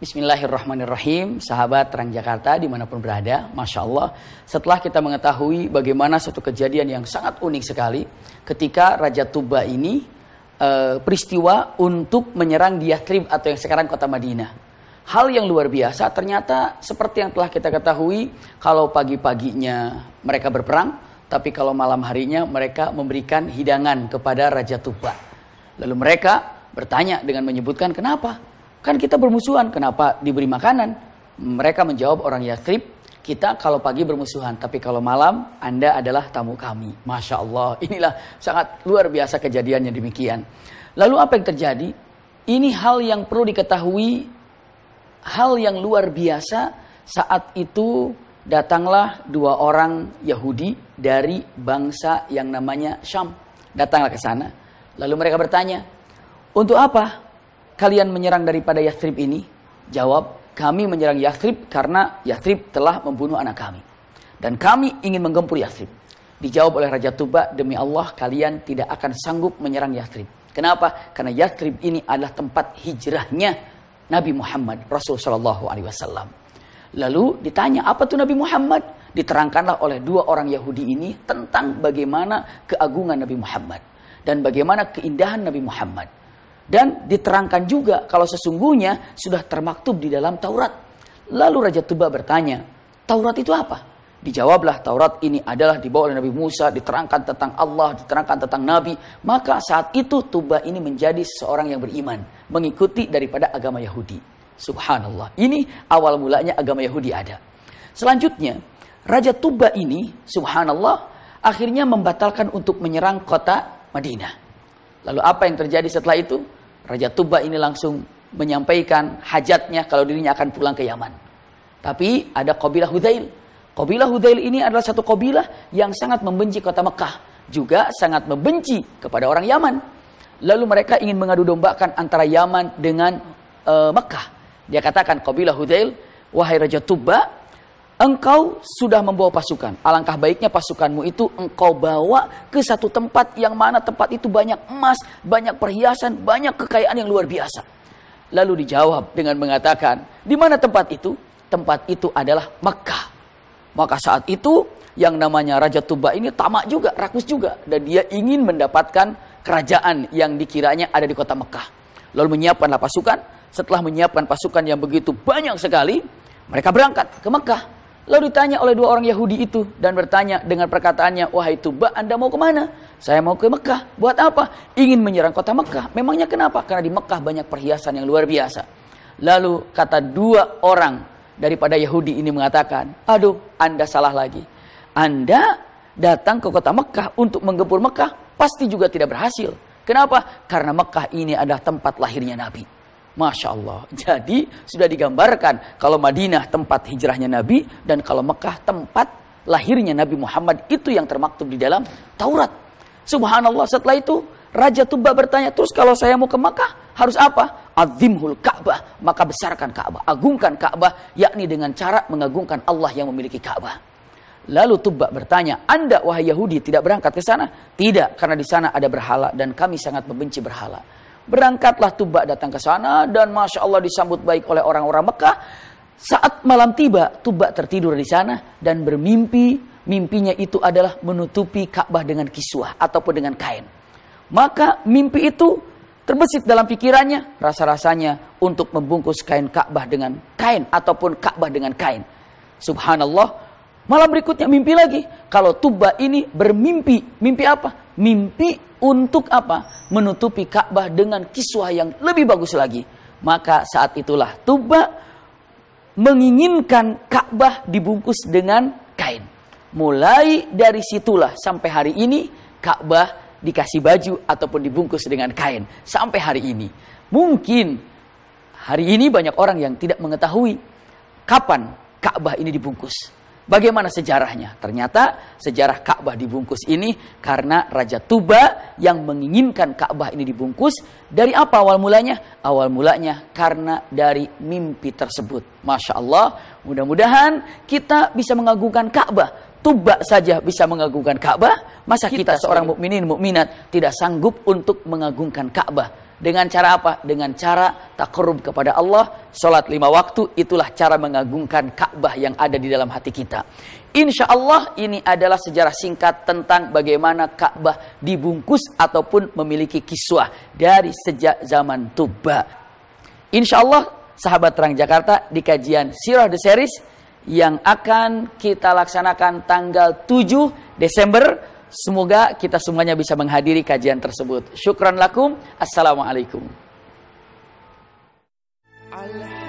Bismillahirrahmanirrahim, sahabat Terang Jakarta di mana pun berada, Masya Allah. Setelah kita mengetahui bagaimana suatu kejadian yang sangat unik sekali, ketika Raja Tuba ini e, peristiwa untuk menyerang di Yatrib atau yang sekarang kota Madinah. Hal yang luar biasa ternyata seperti yang telah kita ketahui, kalau pagi-paginya mereka berperang, tapi kalau malam harinya mereka memberikan hidangan kepada Raja Tuba. Lalu mereka bertanya dengan menyebutkan kenapa? Kan kita bermusuhan, kenapa diberi makanan? Mereka menjawab orang Yathrib, kita kalau pagi bermusuhan, tapi kalau malam Anda adalah tamu kami. Masya Allah, inilah sangat luar biasa kejadiannya demikian. Lalu apa yang terjadi? Ini hal yang perlu diketahui, hal yang luar biasa saat itu datanglah dua orang Yahudi dari bangsa yang namanya Syam. Datanglah ke sana. Lalu mereka bertanya, untuk apa kalian menyerang daripada Yathrib ini? Jawab, kami menyerang Yathrib karena Yathrib telah membunuh anak kami. Dan kami ingin menggempur Yathrib. Dijawab oleh Raja Tuba, demi Allah kalian tidak akan sanggup menyerang Yathrib. Kenapa? Karena Yathrib ini adalah tempat hijrahnya Nabi Muhammad Rasul Shallallahu Alaihi Wasallam. Lalu ditanya apa tuh Nabi Muhammad? Diterangkanlah oleh dua orang Yahudi ini tentang bagaimana keagungan Nabi Muhammad dan bagaimana keindahan Nabi Muhammad. Dan diterangkan juga kalau sesungguhnya sudah termaktub di dalam Taurat. Lalu Raja Tuba bertanya, Taurat itu apa? Dijawablah Taurat ini adalah dibawa oleh Nabi Musa, diterangkan tentang Allah, diterangkan tentang Nabi. Maka saat itu Tuba ini menjadi seorang yang beriman, mengikuti daripada agama Yahudi. Subhanallah. Ini awal mulanya agama Yahudi ada. Selanjutnya, Raja Tuba ini, subhanallah, akhirnya membatalkan untuk menyerang kota Madinah. Lalu apa yang terjadi setelah itu? Raja Tuba ini langsung menyampaikan hajatnya kalau dirinya akan pulang ke Yaman. Tapi ada kabilah Hudail. Kabilah Hudail ini adalah satu kabilah yang sangat membenci kota Mekah. Juga sangat membenci kepada orang Yaman. Lalu mereka ingin mengadu dombakan antara Yaman dengan uh, Mekah. Dia katakan kabilah Hudail, wahai Raja Tuba, engkau sudah membawa pasukan. Alangkah baiknya pasukanmu itu engkau bawa ke satu tempat yang mana tempat itu banyak emas, banyak perhiasan, banyak kekayaan yang luar biasa. Lalu dijawab dengan mengatakan, di mana tempat itu? Tempat itu adalah Mekah. Maka saat itu yang namanya Raja Tuba ini tamak juga, rakus juga. Dan dia ingin mendapatkan kerajaan yang dikiranya ada di kota Mekah. Lalu menyiapkanlah pasukan. Setelah menyiapkan pasukan yang begitu banyak sekali, mereka berangkat ke Mekah. Lalu ditanya oleh dua orang Yahudi itu dan bertanya dengan perkataannya, wahai Tuba, anda mau ke mana? Saya mau ke Mekah. Buat apa? Ingin menyerang kota Mekah. Memangnya kenapa? Karena di Mekah banyak perhiasan yang luar biasa. Lalu kata dua orang daripada Yahudi ini mengatakan, aduh, anda salah lagi. Anda datang ke kota Mekah untuk menggempur Mekah, pasti juga tidak berhasil. Kenapa? Karena Mekah ini adalah tempat lahirnya Nabi. Masya Allah. Jadi sudah digambarkan kalau Madinah tempat hijrahnya Nabi dan kalau Mekah tempat lahirnya Nabi Muhammad itu yang termaktub di dalam Taurat. Subhanallah setelah itu Raja Tuba bertanya terus kalau saya mau ke Mekah harus apa? Azimhul Ka'bah. Maka besarkan Ka'bah. Agungkan Ka'bah yakni dengan cara mengagungkan Allah yang memiliki Ka'bah. Lalu Tuba bertanya, Anda wahai Yahudi tidak berangkat ke sana? Tidak, karena di sana ada berhala dan kami sangat membenci berhala. Berangkatlah Tuba datang ke sana dan Masya Allah disambut baik oleh orang-orang Mekah. Saat malam tiba, Tuba tertidur di sana dan bermimpi. Mimpinya itu adalah menutupi Ka'bah dengan kiswah ataupun dengan kain. Maka mimpi itu terbesit dalam pikirannya rasa-rasanya untuk membungkus kain Ka'bah dengan kain ataupun Ka'bah dengan kain. Subhanallah, Malam berikutnya mimpi lagi. Kalau Tuba ini bermimpi. Mimpi apa? Mimpi untuk apa? Menutupi Ka'bah dengan kiswah yang lebih bagus lagi. Maka saat itulah Tuba menginginkan Ka'bah dibungkus dengan kain. Mulai dari situlah sampai hari ini Ka'bah dikasih baju ataupun dibungkus dengan kain. Sampai hari ini. Mungkin hari ini banyak orang yang tidak mengetahui kapan Ka'bah ini dibungkus. Bagaimana sejarahnya? Ternyata sejarah Ka'bah dibungkus ini karena Raja Tuba yang menginginkan Ka'bah ini dibungkus dari apa awal mulanya? Awal mulanya karena dari mimpi tersebut. Masya Allah, mudah-mudahan kita bisa mengagungkan Ka'bah. Tuba saja bisa mengagungkan Ka'bah, masa kita, kita seorang mukminin mukminat tidak sanggup untuk mengagungkan Ka'bah? Dengan cara apa? Dengan cara takarub kepada Allah. Sholat lima waktu, itulah cara mengagungkan Ka'bah yang ada di dalam hati kita. Insya Allah ini adalah sejarah singkat tentang bagaimana Ka'bah dibungkus ataupun memiliki kiswah dari sejak zaman Tuba. Insya Allah sahabat terang Jakarta di kajian Sirah The Series yang akan kita laksanakan tanggal 7 Desember Semoga kita semuanya bisa menghadiri kajian tersebut. Syukran lakum. Assalamualaikum. Allah.